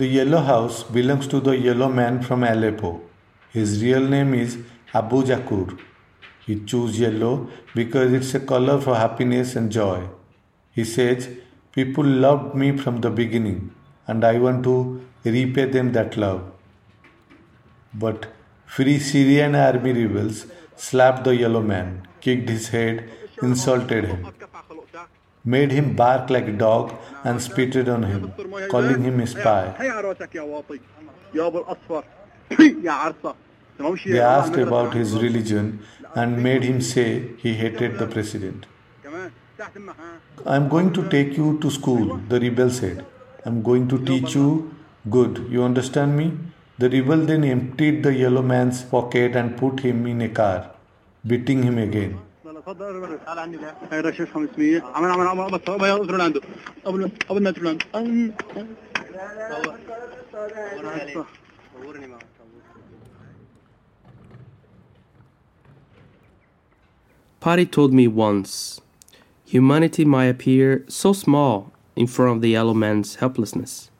The yellow house belongs to the yellow man from Aleppo. His real name is Abu Jakur. He chose yellow because it's a color for happiness and joy. He says, People loved me from the beginning, and I want to repay them that love. But Free Syrian army rebels slapped the yellow man, kicked his head, insulted him, made him bark like a dog, and spitted on him, calling him a spy. They asked about his religion and made him say he hated the president. I'm going to take you to school, the rebel said. I'm going to teach you good. You understand me? The rebel then emptied the yellow man's pocket and put him in a car, beating him again. Pari told me once humanity might appear so small in front of the yellow man's helplessness.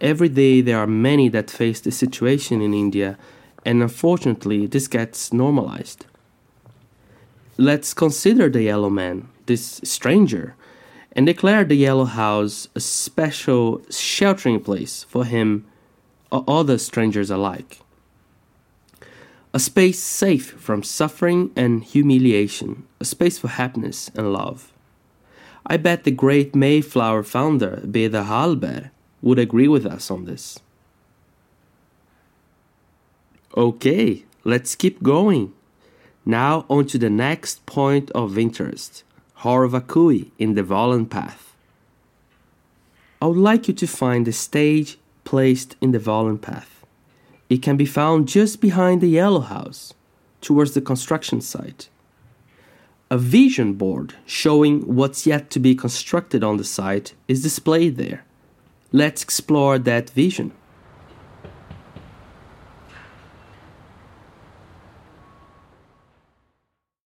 Every day there are many that face this situation in India, and unfortunately, this gets normalized. Let's consider the yellow man, this stranger, and declare the yellow house a special sheltering place for him or other strangers alike. A space safe from suffering and humiliation, a space for happiness and love. I bet the great Mayflower founder, Beda Hallberg, would agree with us on this. Okay, let's keep going. Now on to the next point of interest, Har Vakui in the Volan Path. I would like you to find the stage placed in the Volan Path. It can be found just behind the yellow house, towards the construction site. A vision board showing what's yet to be constructed on the site is displayed there. Let's explore that vision.